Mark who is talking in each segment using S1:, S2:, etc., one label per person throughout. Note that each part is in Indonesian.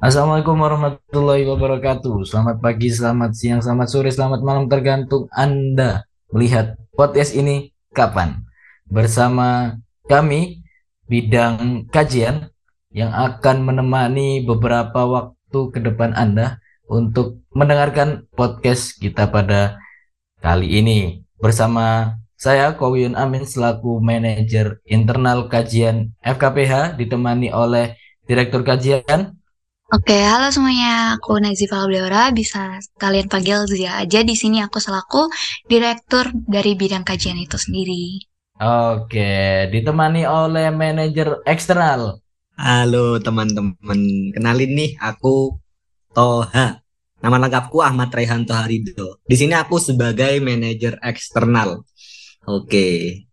S1: Assalamualaikum warahmatullahi wabarakatuh. Selamat pagi, selamat siang, selamat sore, selamat malam tergantung Anda melihat podcast ini kapan. Bersama kami bidang kajian yang akan menemani beberapa waktu ke depan Anda untuk mendengarkan podcast kita pada kali ini. Bersama saya Kowiyun Amin selaku manajer internal kajian FKPH ditemani oleh Direktur Kajian
S2: Oke, halo semuanya. Aku Nazifa Abdeora, bisa kalian panggil Zia aja. Di sini aku selaku direktur dari bidang kajian itu sendiri.
S1: Oke, ditemani oleh manajer eksternal.
S3: Halo teman-teman, kenalin nih aku Toha. Nama lengkapku Ahmad Rehanto Harido. Di sini aku sebagai manajer eksternal. Oke.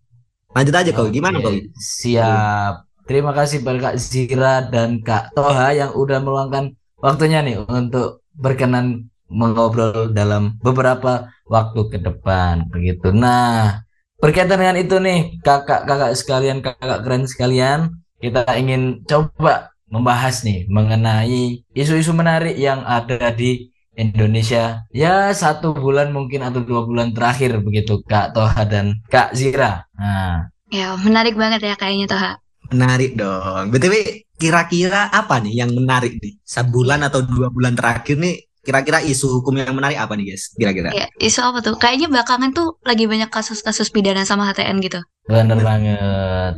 S3: Lanjut aja kau, gimana kau?
S1: Siap. Terima kasih pada Kak Zira dan Kak Toha yang udah meluangkan waktunya nih untuk berkenan mengobrol dalam beberapa waktu ke depan begitu. Nah, berkaitan dengan itu nih kakak-kakak sekalian, kakak keren sekalian, kita ingin coba membahas nih mengenai isu-isu menarik yang ada di Indonesia ya satu bulan mungkin atau dua bulan terakhir begitu Kak Toha dan Kak Zira. Nah,
S2: Ya, menarik banget ya kayaknya Toha.
S3: Menarik dong. BTW, kira-kira apa nih yang menarik nih? Sebulan atau dua bulan terakhir nih, kira-kira isu hukum yang menarik apa nih guys? Kira-kira.
S2: Ya, isu apa tuh? Kayaknya belakangan tuh lagi banyak kasus-kasus pidana sama HTN gitu.
S1: bener banget.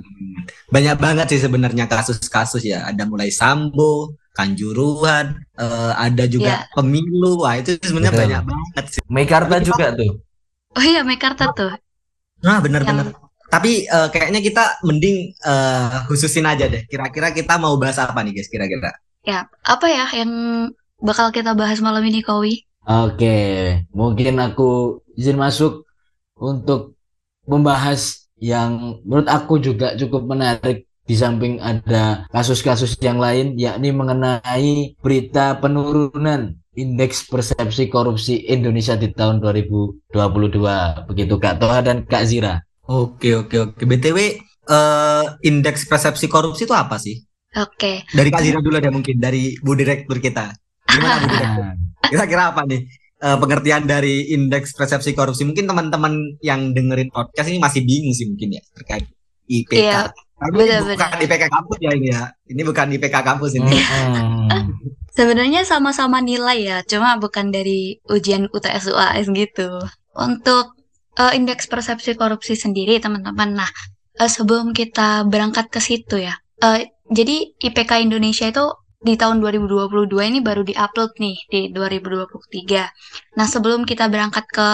S3: Banyak banget sih sebenarnya kasus-kasus ya. Ada mulai Sambo, Kanjuruhan, eh, ada juga
S2: Ya.
S3: pemilu. Wah, itu sebenarnya banyak banget sih.
S1: Mekarta juga tuh.
S2: Oh iya, Mekarta tuh.
S3: Nah, bener-bener. Tapi eh, kayaknya kita mending eh, khususin aja deh. Kira-kira kita mau bahas apa nih guys? Kira-kira.
S2: ya, apa ya yang bakal kita bahas malam ini, Kowi?
S1: Oke, mungkin aku izin masuk untuk membahas yang menurut aku juga cukup menarik di samping ada kasus-kasus yang lain yakni mengenai berita penurunan indeks persepsi korupsi Indonesia di tahun 2022 begitu Kak Toha dan Kak Zira.
S3: Oke, oke, oke. BTW, eh, indeks persepsi korupsi itu apa sih?
S2: Oke.
S3: Dari Kak Zira dulu deh mungkin, dari Bu Direktur kita. Gimana Bu Direktur? Kira-kira apa nih eh, pengertian dari indeks persepsi korupsi? Mungkin teman-teman yang dengerin podcast ini masih bingung sih mungkin ya terkait IPK.
S2: Iya,
S3: Tapi ini
S2: benar-benar.
S3: bukan IPK kampus ya ini ya. Ini bukan IPK kampus ini.
S1: mm-mm.
S2: Sebenarnya sama-sama nilai ya, cuma bukan dari ujian UTS UAS gitu. Untuk eh, indeks persepsi korupsi sendiri, teman-teman. Nah, eh, sebelum kita berangkat ke situ ya. eh, jadi IPK Indonesia itu di tahun 2022 ini baru diupload nih di 2023. Nah, sebelum kita berangkat ke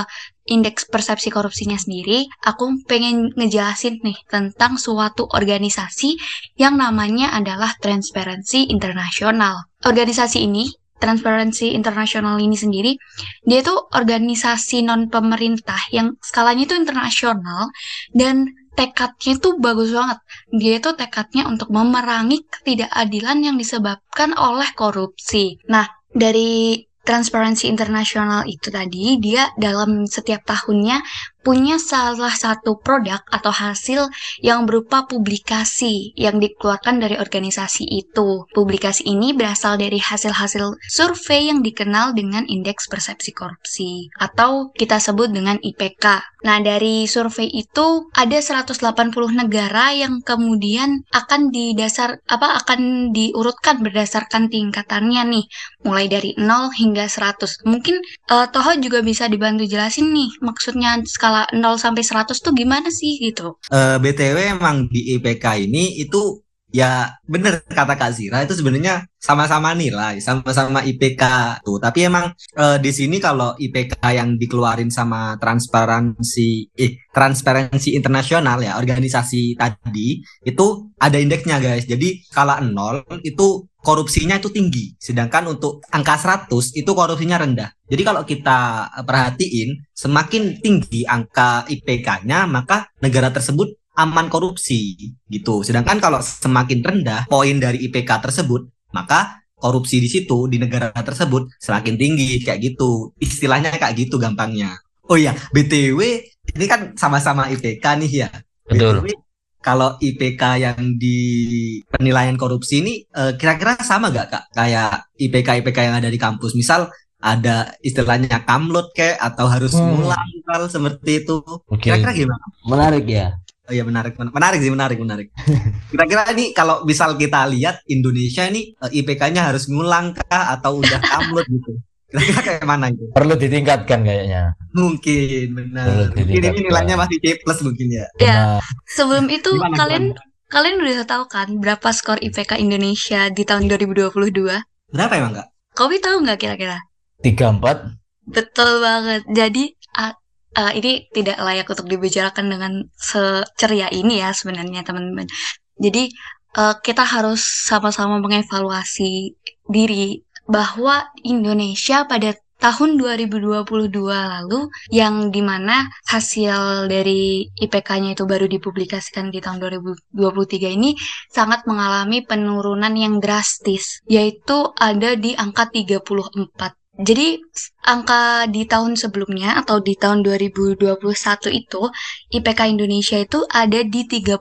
S2: indeks persepsi korupsinya sendiri, aku pengen ngejelasin nih tentang suatu organisasi yang namanya adalah Transparency International. Organisasi ini, Transparency International ini sendiri, dia tuh organisasi non pemerintah yang skalanya itu internasional dan tekadnya tuh bagus banget. Dia itu tekadnya untuk memerangi ketidakadilan yang disebabkan oleh korupsi. Nah, dari Transparency International itu tadi, dia dalam setiap tahunnya punya salah satu produk atau hasil yang berupa publikasi yang dikeluarkan dari organisasi itu. Publikasi ini berasal dari hasil-hasil survei yang dikenal dengan indeks persepsi korupsi atau kita sebut dengan IPK. Nah, dari survei itu ada 180 negara yang kemudian akan didasar apa akan diurutkan berdasarkan tingkatannya nih, mulai dari 0 hingga 100. Mungkin eh, Toho juga bisa dibantu jelasin nih maksudnya skala 0 sampai 100 tuh gimana sih gitu.
S3: Eh, BTW emang di IPK ini itu ya bener kata Kak Zira itu sebenarnya sama-sama nilai, sama-sama IPK tuh. Tapi emang eh, di sini kalau IPK yang dikeluarin sama Transparansi eh Transparency Internasional ya organisasi tadi itu ada indeksnya guys. Jadi skala 0 itu korupsinya itu tinggi, sedangkan untuk angka 100 itu korupsinya rendah. Jadi kalau kita perhatiin semakin tinggi angka IPK-nya maka negara tersebut aman korupsi gitu. Sedangkan kalau semakin rendah poin dari IPK tersebut, maka korupsi di situ di negara tersebut semakin tinggi kayak gitu. Istilahnya kayak gitu gampangnya. Oh iya, BTW ini kan sama-sama IPK nih ya.
S1: Betul.
S3: BTW kalau IPK yang di penilaian korupsi ini eh, kira-kira sama gak kak kayak IPK IPK yang ada di kampus misal ada istilahnya kamlot kayak atau harus
S1: Hmm.
S3: ngulang misal seperti itu
S1: Oke.
S3: kira-kira gimana
S1: Menarik ya.
S3: Oh iya menarik, men- menarik sih menarik menarik. Kira-kira ini kalau misal kita lihat Indonesia ini eh, IPK-nya harus ngulang kah atau udah kamlot gitu? Kira-kira kayak mana itu?
S1: Perlu ditingkatkan kayaknya.
S3: Mungkin benar. Mungkin ini nilainya masih C plus mungkin ya.
S2: Ya,
S1: Nah,
S2: sebelum itu
S3: Gimana,
S2: kalian kalian udah tahu kan berapa skor IPK Indonesia di tahun 2022?
S3: Berapa emang kak?
S2: Kowi tahu nggak kira-kira?
S1: tiga empat.
S2: Betul banget. Jadi ah, ini tidak layak untuk dibicarakan dengan seceria ini ya sebenarnya teman-teman. Jadi eh, kita harus sama-sama mengevaluasi diri bahwa Indonesia pada tahun 2022 lalu yang di mana hasil dari IPK-nya itu baru dipublikasikan di tahun 2023 ini sangat mengalami penurunan yang drastis yaitu ada di angka 34 jadi angka di tahun sebelumnya atau di tahun 2021 itu IPK Indonesia itu ada di 38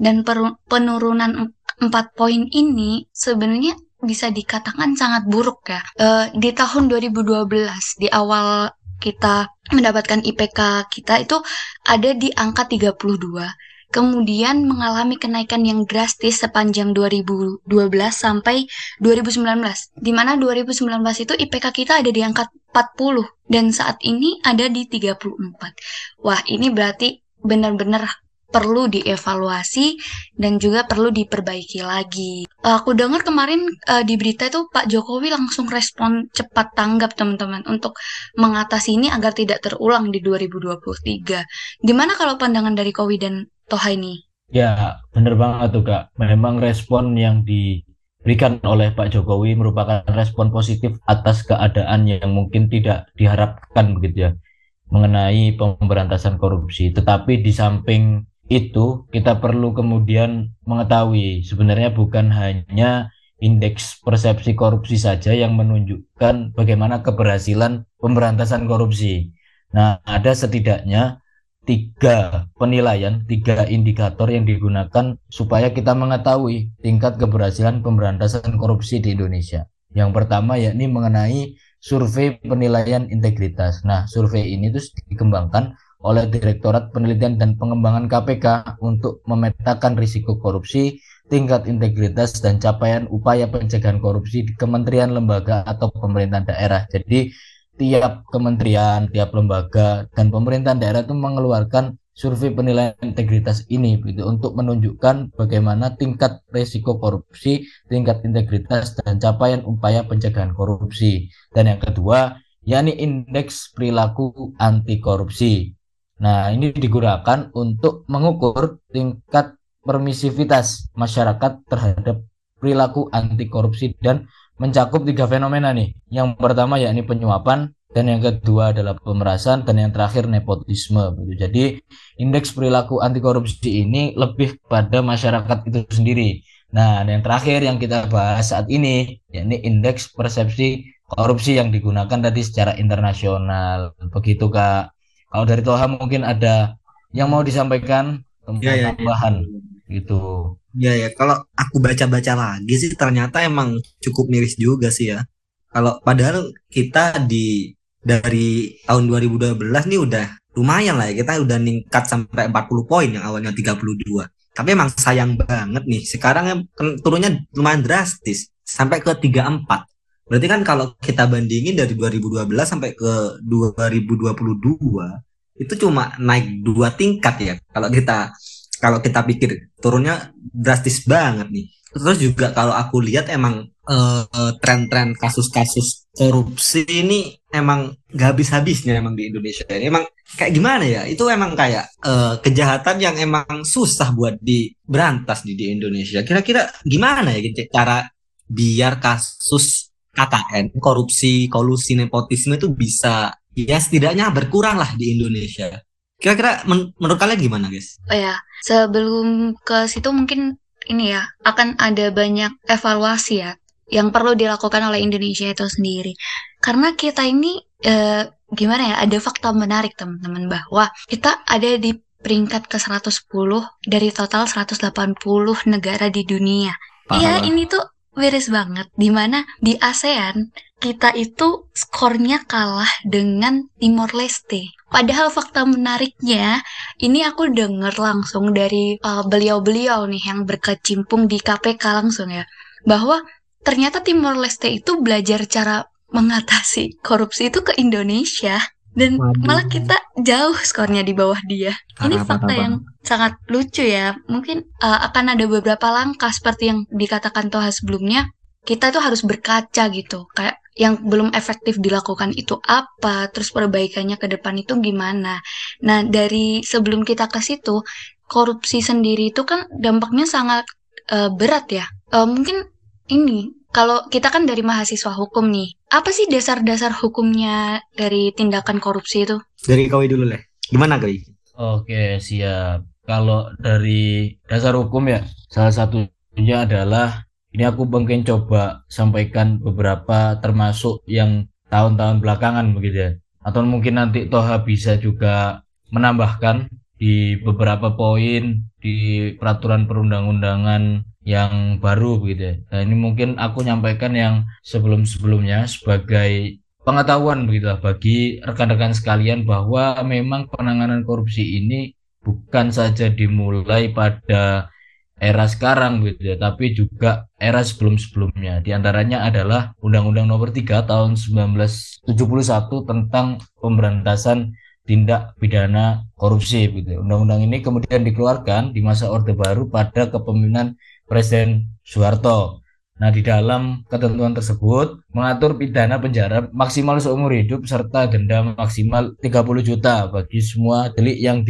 S2: dan penurunan 4 poin ini sebenarnya bisa dikatakan sangat buruk ya. Eh, di tahun 2012 di awal kita mendapatkan IPK kita itu ada di angka 32 kemudian mengalami kenaikan yang drastis sepanjang 2012 sampai 2019 di mana 2019 itu IPK kita ada di angka 40 dan saat ini ada di 34 wah ini berarti benar-benar perlu dievaluasi dan juga perlu diperbaiki lagi. Aku dengar kemarin eh, di berita itu Pak Jokowi langsung respon cepat tanggap teman-teman untuk mengatasi ini agar tidak terulang di 2023. Gimana kalau pandangan dari Kowi dan Toha ini?
S1: Ya, bener banget tuh Kak. Memang respon yang diberikan oleh Pak Jokowi merupakan respon positif atas keadaan yang mungkin tidak diharapkan begitu ya mengenai pemberantasan korupsi. Tetapi di samping itu kita perlu kemudian mengetahui sebenarnya bukan hanya indeks persepsi korupsi saja yang menunjukkan bagaimana keberhasilan pemberantasan korupsi. Nah, ada setidaknya tiga penilaian, tiga indikator yang digunakan supaya kita mengetahui tingkat keberhasilan pemberantasan korupsi di Indonesia. Yang pertama yakni mengenai survei penilaian integritas. Nah, survei ini terus dikembangkan oleh Direktorat Penelitian dan Pengembangan KPK untuk memetakan risiko korupsi, tingkat integritas dan capaian upaya pencegahan korupsi di kementerian, lembaga atau pemerintahan daerah. Jadi tiap kementerian, tiap lembaga dan pemerintahan daerah itu mengeluarkan survei penilaian integritas ini gitu untuk menunjukkan bagaimana tingkat risiko korupsi, tingkat integritas dan capaian upaya pencegahan korupsi. Dan yang kedua, yakni indeks perilaku anti korupsi. Nah, ini digunakan untuk mengukur tingkat permisivitas masyarakat terhadap perilaku anti korupsi dan mencakup tiga fenomena nih. Yang pertama yakni penyuapan, dan yang kedua adalah pemerasan, dan yang terakhir nepotisme. Gitu. Jadi indeks perilaku anti korupsi ini lebih pada masyarakat itu sendiri. Nah, dan yang terakhir yang kita bahas saat ini yakni indeks persepsi korupsi yang digunakan tadi secara internasional. Begitu Kak. Kalau dari Toha mungkin ada yang mau disampaikan
S3: Ya, ya, ya.
S1: tambahan gitu.
S3: Ya ya, kalau aku baca-baca lagi sih ternyata emang cukup miris juga sih ya. Kalau padahal kita di dari tahun 2012 nih udah lumayan lah ya, kita udah ningkat sampai 40 poin yang awalnya 32. Tapi emang sayang banget nih, sekarang turunnya lumayan drastis sampai ke 34. Berarti kan kalau kita bandingin dari 2012 sampai ke 2022 itu cuma naik dua tingkat ya. Kalau kita kalau kita pikir turunnya drastis banget nih. Terus juga kalau aku lihat emang eh, tren-tren kasus-kasus korupsi ini emang gak habis-habisnya emang di Indonesia ini emang kayak gimana ya? Itu emang kayak eh, kejahatan yang emang susah buat diberantas di, di Indonesia. Kira-kira gimana ya cara biar kasus KKN, korupsi, kolusi, nepotisme itu bisa ya setidaknya berkurang lah di Indonesia. Kira-kira men- menurut kalian gimana guys?
S2: Oh ya, sebelum ke situ mungkin ini ya akan ada banyak evaluasi ya yang perlu dilakukan oleh Indonesia itu sendiri. Karena kita ini eh, gimana ya ada fakta menarik teman-teman bahwa kita ada di peringkat ke 110 dari total 180 negara di dunia. Iya, ini tuh miris banget. Di mana di ASEAN kita itu skornya kalah dengan Timor Leste. Padahal fakta menariknya, ini aku denger langsung dari uh, beliau-beliau nih yang berkecimpung di KPK langsung ya, bahwa ternyata Timor Leste itu belajar cara mengatasi korupsi itu ke Indonesia dan
S3: Waduh.
S2: malah kita jauh skornya di bawah dia. Ini fakta
S3: parah,
S2: yang sangat lucu ya. Mungkin uh, akan ada beberapa langkah seperti yang dikatakan Toha sebelumnya. Kita tuh harus berkaca gitu. Kayak yang belum efektif dilakukan itu apa, terus perbaikannya ke depan itu gimana. Nah, dari sebelum kita ke situ, korupsi sendiri itu kan dampaknya sangat uh, berat ya. Uh, mungkin ini kalau kita kan dari mahasiswa hukum nih, apa sih dasar-dasar hukumnya dari tindakan korupsi itu?
S3: Dari Kawi dulu leh. Gimana Kawi?
S1: Oke, siap. Kalau dari dasar hukum ya, salah satunya adalah ini aku mungkin coba sampaikan beberapa termasuk yang tahun-tahun belakangan begitu ya. Atau mungkin nanti Toha bisa juga menambahkan di beberapa poin di peraturan perundang-undangan yang baru gitu ya. Nah ini mungkin aku nyampaikan yang sebelum-sebelumnya sebagai pengetahuan begitu lah bagi rekan-rekan sekalian bahwa memang penanganan korupsi ini bukan saja dimulai pada era sekarang gitu ya, tapi juga era sebelum-sebelumnya. Di antaranya adalah Undang-Undang Nomor 3 tahun 1971 tentang pemberantasan tindak pidana korupsi gitu. Undang-undang ini kemudian dikeluarkan di masa Orde Baru pada kepemimpinan Presiden Soeharto. Nah, di dalam ketentuan tersebut mengatur pidana penjara maksimal seumur hidup serta denda maksimal 30 juta bagi semua delik yang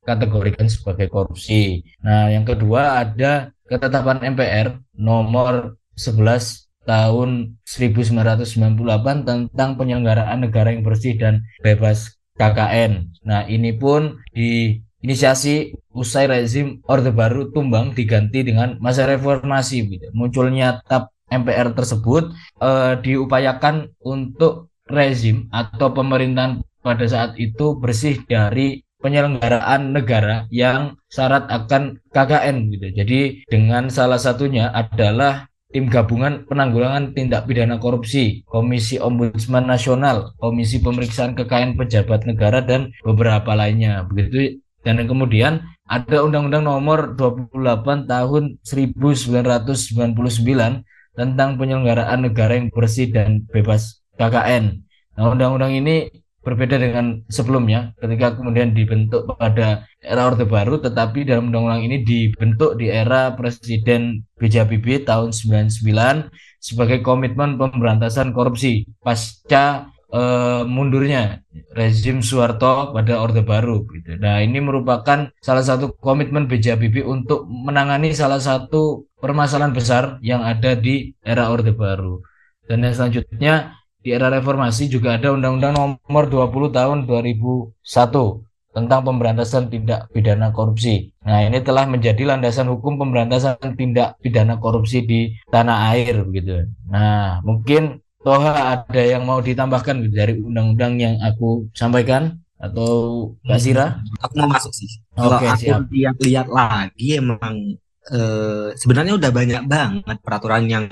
S1: dikategorikan sebagai korupsi. Nah, yang kedua ada ketetapan MPR nomor 11 tahun 1998 tentang penyelenggaraan negara yang bersih dan bebas KKN. Nah, ini pun diinisiasi usai rezim Orde Baru tumbang diganti dengan masa reformasi. Gitu. Munculnya TAP MPR tersebut eh, diupayakan untuk rezim atau pemerintahan pada saat itu bersih dari penyelenggaraan negara yang syarat akan KKN gitu. Jadi dengan salah satunya adalah tim gabungan penanggulangan tindak pidana korupsi, Komisi Ombudsman Nasional, Komisi Pemeriksaan Kekayaan Pejabat Negara dan beberapa lainnya. Begitu dan kemudian ada Undang-Undang Nomor 28 Tahun 1999 tentang penyelenggaraan negara yang bersih dan bebas KKN. Nah, undang-undang ini berbeda dengan sebelumnya ketika kemudian dibentuk pada era Orde Baru tetapi dalam undang-undang ini dibentuk di era Presiden B.J. Habibie tahun 99 sebagai komitmen pemberantasan korupsi pasca eh, mundurnya rezim Soeharto pada Orde Baru gitu. Nah, ini merupakan salah satu komitmen B.J. Habibie untuk menangani salah satu permasalahan besar yang ada di era Orde Baru. Dan yang selanjutnya di era reformasi juga ada Undang-Undang Nomor 20 Tahun 2001 tentang pemberantasan tindak pidana korupsi. Nah, ini telah menjadi landasan hukum pemberantasan tindak pidana korupsi di tanah air begitu. Nah, mungkin Toha ada yang mau ditambahkan dari undang-undang yang aku sampaikan atau Kak Sira?
S3: Aku mau masuk sih. Kalau
S1: Oke,
S3: aku lihat-lihat lagi emang eh, sebenarnya udah banyak banget peraturan yang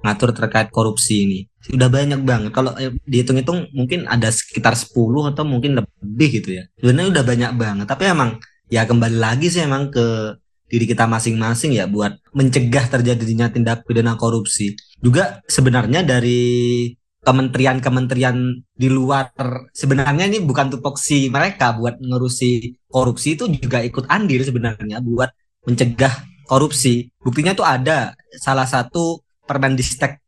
S3: ngatur terkait korupsi ini. Udah banyak banget. Kalau eh, dihitung-hitung mungkin ada sekitar 10 atau mungkin lebih gitu ya. Sebenarnya udah banyak banget. Tapi emang ya kembali lagi sih emang ke diri kita masing-masing ya buat mencegah terjadinya tindak pidana korupsi. Juga sebenarnya dari kementerian-kementerian di luar sebenarnya ini bukan tupoksi mereka buat ngurusi korupsi itu juga ikut andil sebenarnya buat mencegah korupsi. Buktinya tuh ada salah satu Permendistek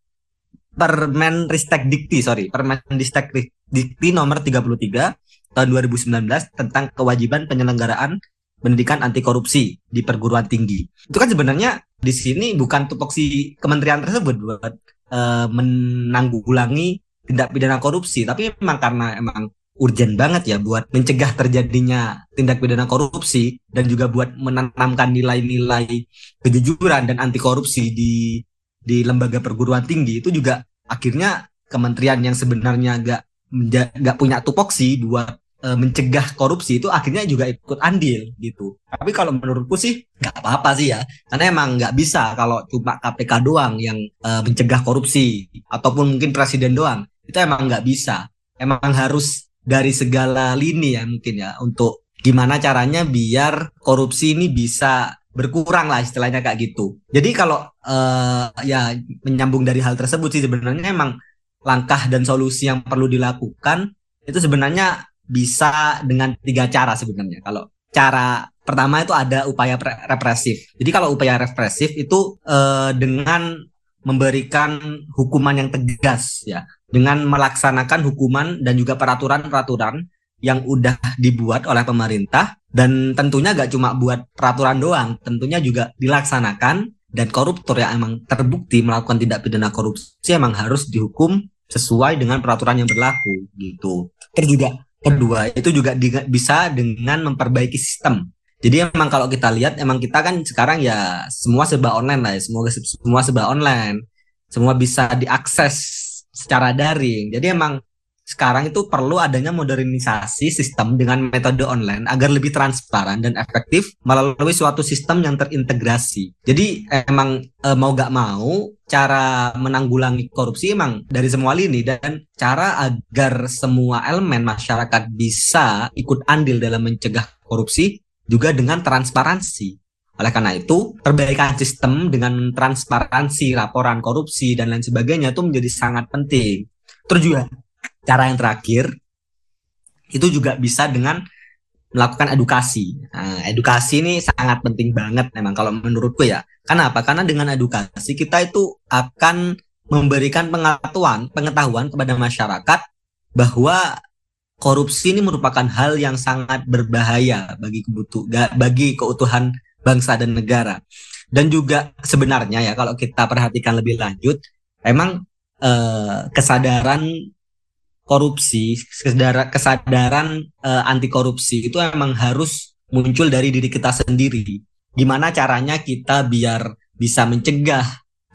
S3: Permenristek Dikti, sorry, Permendistek Dikti nomor 33 tahun 2019 tentang kewajiban penyelenggaraan pendidikan anti korupsi di perguruan tinggi. Itu kan sebenarnya di sini bukan tupoksi kementerian tersebut buat eh, menanggulangi tindak pidana korupsi, tapi memang karena emang urgent banget ya buat mencegah terjadinya tindak pidana korupsi dan juga buat menanamkan nilai-nilai kejujuran dan anti korupsi di di lembaga perguruan tinggi itu juga akhirnya kementerian yang sebenarnya gak menja- gak punya tupoksi buat e, mencegah korupsi itu akhirnya juga ikut andil gitu. Tapi kalau menurutku sih nggak apa-apa sih ya, karena emang nggak bisa kalau cuma KPK doang yang e, mencegah korupsi ataupun mungkin presiden doang itu emang nggak bisa. Emang harus dari segala lini ya mungkin ya untuk gimana caranya biar korupsi ini bisa berkurang lah istilahnya kayak gitu. Jadi kalau uh, ya menyambung dari hal tersebut sih sebenarnya emang langkah dan solusi yang perlu dilakukan itu sebenarnya bisa dengan tiga cara sebenarnya. Kalau cara pertama itu ada upaya represif. Jadi kalau upaya represif itu uh, dengan memberikan hukuman yang tegas ya, dengan melaksanakan hukuman dan juga peraturan-peraturan yang udah dibuat oleh pemerintah dan tentunya gak cuma buat peraturan doang, tentunya juga dilaksanakan dan koruptor yang emang terbukti melakukan tindak pidana korupsi emang harus dihukum sesuai dengan peraturan yang berlaku gitu. Terus juga kedua itu juga di, bisa dengan memperbaiki sistem. Jadi emang kalau kita lihat emang kita kan sekarang ya semua serba online lah ya, semua semua serba online. Semua bisa diakses secara daring. Jadi emang sekarang itu perlu adanya modernisasi sistem dengan metode online agar lebih transparan dan efektif melalui suatu sistem yang terintegrasi. Jadi emang e, mau gak mau cara menanggulangi korupsi emang dari semua lini dan cara agar semua elemen masyarakat bisa ikut andil dalam mencegah korupsi juga dengan transparansi. Oleh karena itu, perbaikan sistem dengan transparansi laporan korupsi dan lain sebagainya itu menjadi sangat penting. Terus juga cara yang terakhir itu juga bisa dengan melakukan edukasi. Nah, edukasi ini sangat penting banget memang kalau menurutku ya. Kenapa? Karena dengan edukasi kita itu akan memberikan pengetahuan, pengetahuan kepada masyarakat bahwa korupsi ini merupakan hal yang sangat berbahaya bagi kebutuh bagi keutuhan bangsa dan negara. Dan juga sebenarnya ya kalau kita perhatikan lebih lanjut, emang eh, kesadaran korupsi, kesadaran, uh, anti korupsi itu emang harus muncul dari diri kita sendiri. Gimana caranya kita biar bisa mencegah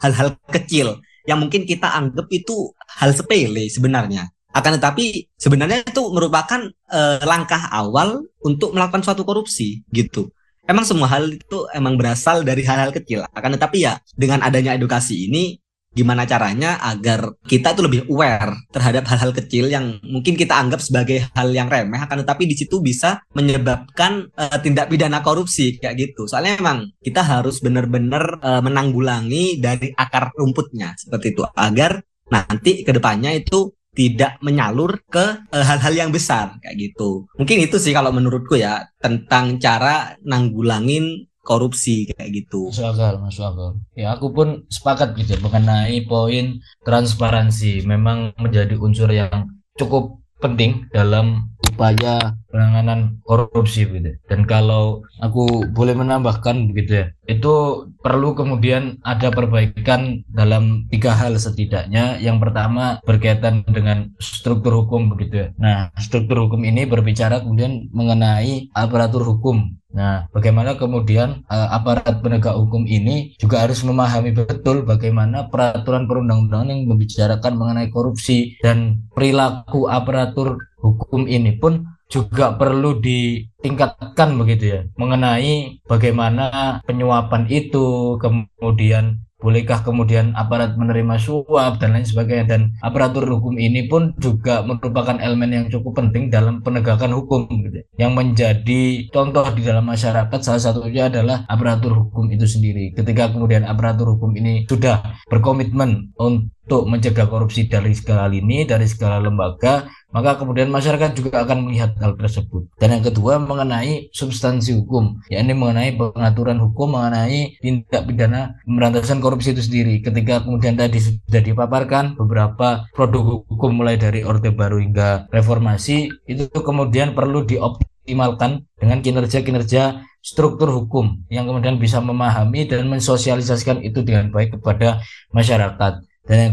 S3: hal-hal kecil yang mungkin kita anggap itu hal sepele sebenarnya. Akan tetapi sebenarnya itu merupakan uh, langkah awal untuk melakukan suatu korupsi gitu. Emang semua hal itu emang berasal dari hal-hal kecil. Akan tetapi ya dengan adanya edukasi ini gimana caranya agar kita itu lebih aware terhadap hal-hal kecil yang mungkin kita anggap sebagai hal yang remeh akan tetapi di situ bisa menyebabkan uh, tindak pidana korupsi kayak gitu. Soalnya emang kita harus benar-benar uh, menanggulangi dari akar rumputnya seperti itu agar nanti ke depannya itu tidak menyalur ke eh, hal-hal uh, yang besar kayak gitu. Mungkin itu sih kalau menurutku ya tentang cara nanggulangin korupsi kayak gitu.
S1: Masuk akal, masuk akal. Ya aku pun sepakat gitu mengenai poin transparansi memang menjadi unsur yang cukup penting dalam upaya penanganan korupsi gitu. Dan kalau aku boleh menambahkan begitu ya, itu perlu kemudian ada perbaikan dalam tiga hal setidaknya. Yang pertama berkaitan dengan struktur hukum begitu ya. Nah, struktur hukum ini berbicara kemudian mengenai aparatur hukum Nah, bagaimana kemudian uh, aparat penegak hukum ini juga harus memahami betul bagaimana peraturan perundang-undangan yang membicarakan mengenai korupsi dan perilaku aparatur hukum ini pun juga perlu ditingkatkan begitu ya mengenai bagaimana penyuapan itu kemudian bolehkah kemudian aparat menerima suap dan lain sebagainya dan aparatur hukum ini pun juga merupakan elemen yang cukup penting dalam penegakan hukum gitu. yang menjadi contoh di dalam masyarakat salah satunya adalah aparatur hukum itu sendiri ketika kemudian aparatur hukum ini sudah berkomitmen untuk mencegah korupsi dari segala lini dari segala lembaga maka kemudian masyarakat juga akan melihat hal tersebut. Dan yang kedua mengenai substansi hukum, yakni mengenai pengaturan hukum mengenai tindak pidana pemberantasan korupsi itu sendiri. Ketika kemudian tadi sudah dipaparkan beberapa produk hukum mulai dari Orde Baru hingga reformasi, itu kemudian perlu dioptimalkan dengan kinerja-kinerja struktur hukum yang kemudian bisa memahami dan mensosialisasikan itu dengan baik kepada masyarakat. Dan yang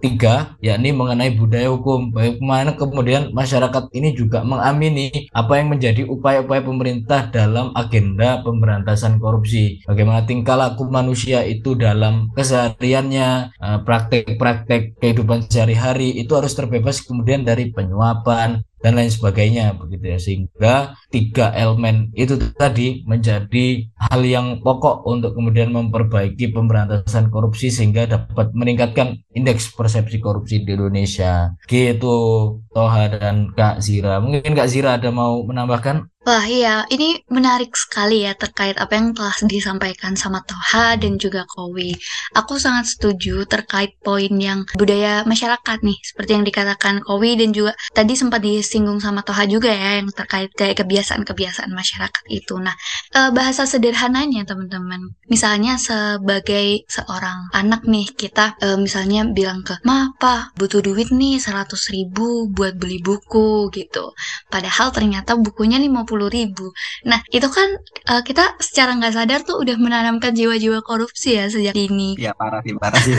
S1: tiga, yakni mengenai budaya hukum. Bagaimana kemudian masyarakat ini juga mengamini apa yang menjadi upaya-upaya pemerintah dalam agenda pemberantasan korupsi. Bagaimana tingkah laku manusia itu dalam kesehariannya, eh, praktek-praktek kehidupan sehari-hari itu harus terbebas kemudian dari penyuapan, dan lain sebagainya begitu ya. Sehingga tiga elemen itu tadi menjadi hal yang pokok untuk kemudian memperbaiki pemberantasan korupsi sehingga dapat meningkatkan indeks persepsi korupsi di Indonesia. Gitu Toha dan Kak Zira. Mungkin Kak Zira ada mau menambahkan
S2: Wah iya, ini menarik sekali ya terkait apa yang telah disampaikan sama Toha dan juga Kowi. Aku sangat setuju terkait poin yang budaya masyarakat nih, seperti yang dikatakan Kowi dan juga tadi sempat disinggung sama Toha juga ya, yang terkait kayak kebiasaan-kebiasaan masyarakat itu. Nah, eh, bahasa sederhananya teman-teman, misalnya sebagai seorang anak nih, kita eh, misalnya bilang ke, Ma, Pa, butuh duit nih 100 ribu buat beli buku gitu. Padahal ternyata bukunya 50 ribu. Nah, itu kan uh, kita secara nggak sadar tuh udah menanamkan jiwa-jiwa korupsi ya sejak dini.
S3: Iya, parah sih, parah sih.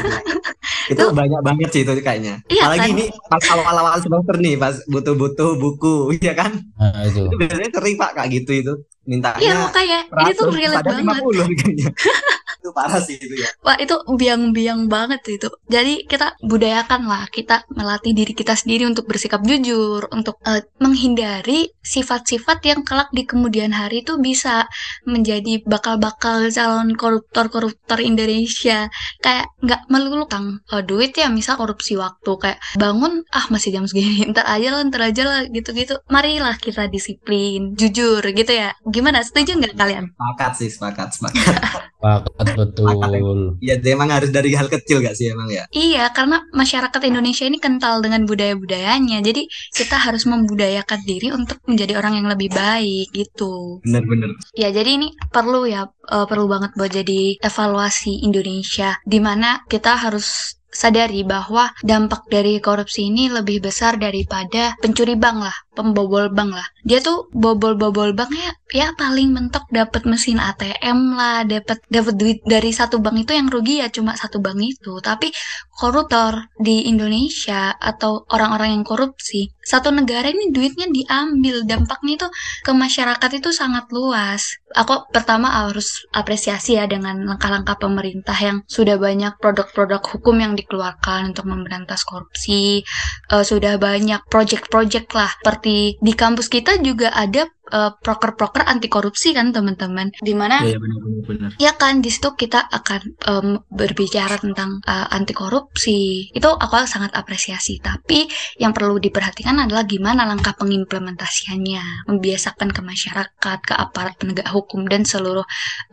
S3: itu banyak banget sih itu kayaknya.
S2: Iya,
S3: Apalagi
S2: kan?
S3: ini pas awal-awal semester nih, pas butuh-butuh buku, ya kan?
S1: nah, itu
S3: Itu biasanya sering Pak kayak gitu itu. Mintanya
S2: Iya, makanya ini tuh
S3: 100,
S2: relate
S3: padahal
S2: banget.
S3: 50 harganya. itu parah sih itu ya.
S2: Wah, itu biang-biang banget itu. Jadi kita budayakan lah, kita melatih diri kita sendiri untuk bersikap jujur, untuk eh, menghindari sifat-sifat yang kelak di kemudian hari itu bisa menjadi bakal-bakal calon koruptor-koruptor Indonesia. Kayak nggak melulu kang eh, duit ya, misal korupsi waktu kayak bangun ah masih jam segini, ntar aja lah, ntar aja lah gitu-gitu. Marilah kita disiplin, jujur gitu ya. Gimana? Setuju nggak kalian?
S3: Sepakat sih, sepakat, sepakat.
S1: pakat betul
S3: ya emang harus dari hal kecil gak sih emang ya?
S2: Iya, karena masyarakat Indonesia ini kental dengan budaya-budayanya. Jadi kita harus membudayakan diri untuk menjadi orang yang lebih baik gitu.
S3: Bener-bener.
S2: Ya, jadi ini perlu ya, eh, perlu banget buat jadi evaluasi Indonesia, di mana kita harus sadari bahwa dampak dari korupsi ini lebih besar daripada pencuri bank lah, pembobol bank lah. Dia tuh bobol-bobol bank ya, paling mentok dapat mesin ATM lah, dapat dapat duit dari satu bank itu yang rugi ya cuma satu bank itu. Tapi koruptor di Indonesia atau orang-orang yang korupsi, satu negara ini duitnya diambil, dampaknya itu ke masyarakat itu sangat luas. Aku pertama harus apresiasi ya dengan langkah-langkah pemerintah yang sudah banyak produk-produk hukum yang dikeluarkan untuk memberantas korupsi. Eh, sudah banyak project-project lah. Seperti di kampus kita juga ada eh, proker-proker anti korupsi kan teman-teman. Di mana
S3: Iya bener-bener. bener.
S2: Ya kan, di situ kita akan em, berbicara tentang uh, anti korupsi. Itu aku sangat apresiasi. Tapi yang perlu diperhatikan adalah gimana langkah pengimplementasiannya, membiasakan ke masyarakat, ke aparat penegak hukum dan seluruh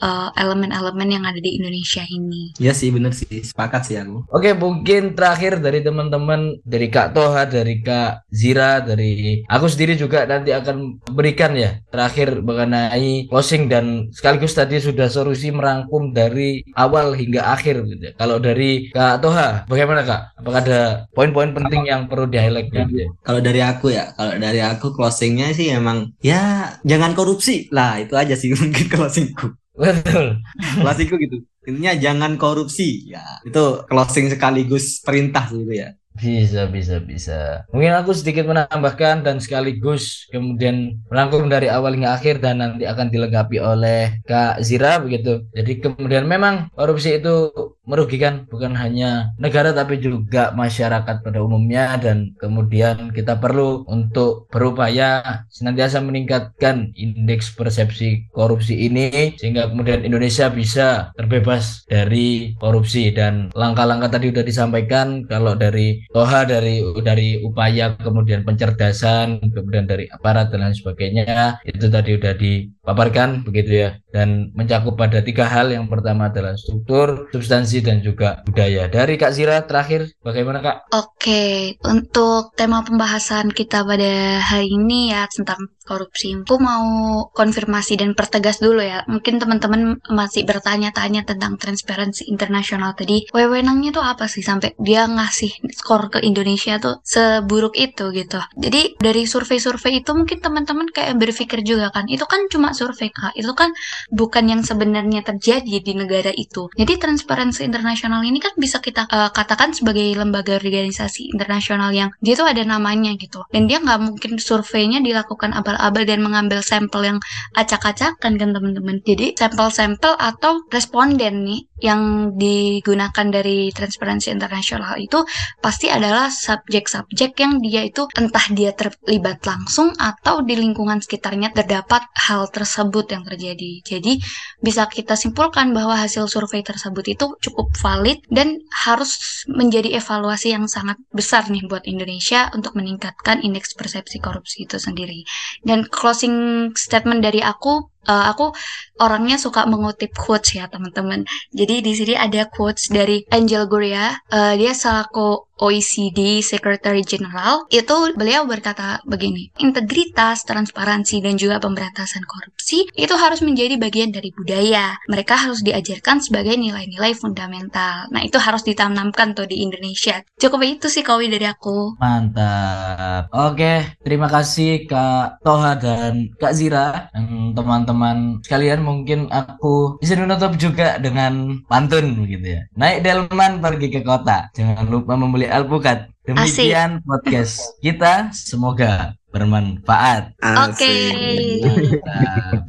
S2: uh, elemen-elemen yang ada di Indonesia ini.
S3: Iya sih bener sih, sepakat sih aku.
S1: Oke, mungkin terakhir dari teman-teman, dari Kak Toha, dari Kak Zira, dari aku sendiri juga nanti akan berikan ya terakhir mengenai closing dan sekaligus tadi sudah solusi merangkum dari awal hingga akhir gitu. ya. Kalau dari Kak Toha, bagaimana Kak? Apakah ada poin-poin penting yang perlu di-highlight gitu ya?
S3: Kalau dari aku ya, kalau dari aku closingnya sih emang ya jangan korupsi lah itu aja sih mungkin closingku.
S1: Betul.
S3: Closingku gitu. Intinya jangan korupsi ya itu closing sekaligus perintah sih itu ya.
S1: Bisa, bisa, bisa. Mungkin aku sedikit menambahkan dan sekaligus kemudian merangkum dari awal hingga akhir dan nanti akan dilengkapi oleh Kak Zira begitu. Jadi kemudian memang korupsi itu merugikan bukan hanya negara tapi juga masyarakat pada umumnya. Dan kemudian kita perlu untuk berupaya senantiasa meningkatkan indeks persepsi korupsi ini sehingga kemudian Indonesia bisa terbebas dari korupsi. Dan langkah-langkah tadi sudah disampaikan kalau dari Toha dari dari upaya kemudian pencerdasan kemudian dari aparat dan lain sebagainya itu tadi sudah dipaparkan begitu ya dan mencakup pada tiga hal yang pertama adalah struktur substansi dan juga budaya dari Kak Zira terakhir bagaimana Kak
S2: Oke, untuk tema pembahasan kita pada hari ini ya tentang korupsi. Aku mau konfirmasi dan pertegas dulu ya. Mungkin teman-teman masih bertanya-tanya tentang Transparency International tadi. Wewenangnya tuh apa sih sampai dia ngasih skor ke Indonesia tuh seburuk itu gitu. Jadi dari survei-survei itu mungkin teman-teman kayak berpikir juga kan, itu kan cuma survei kak. Itu kan bukan yang sebenarnya terjadi di negara itu. Jadi Transparency International ini kan bisa kita uh, katakan sebagai lembaga organisasi internasional yang dia tuh ada namanya gitu. Dan dia nggak mungkin surveinya dilakukan abal-abal dan mengambil sampel yang acak-acakan kan teman-teman. Jadi sampel-sampel atau responden nih yang digunakan dari Transparency International itu pasti adalah subjek-subjek yang dia itu entah dia terlibat langsung atau di lingkungan sekitarnya terdapat hal tersebut yang terjadi. Jadi bisa kita simpulkan bahwa hasil survei tersebut itu cukup valid dan harus menjadi evaluasi yang sangat besar nih buat Indonesia untuk meningkatkan indeks persepsi korupsi itu sendiri. Dan closing statement dari aku uh, aku orangnya suka mengutip quotes ya teman-teman. Jadi di sini ada quotes dari Angel Gurria. Uh, dia selaku OECD Secretary General itu beliau berkata begini, integritas, transparansi dan juga pemberantasan korupsi itu harus menjadi bagian dari budaya. Mereka harus diajarkan sebagai nilai-nilai fundamental. Nah, itu harus ditanamkan tuh di Indonesia. Cukup itu sih Kowi dari aku.
S1: Mantap. Oke, terima kasih Kak Toha dan Kak Zira dan teman-teman sekalian mungkin aku bisa menutup juga dengan pantun begitu ya. Naik delman pergi ke kota. Jangan lupa membeli Alpukat. Demikian Asik. podcast kita. Semoga bermanfaat.
S2: Oke. Okay.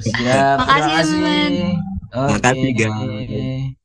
S1: Siap. Makasih,
S2: teman.
S1: Okay. Makasih, guys.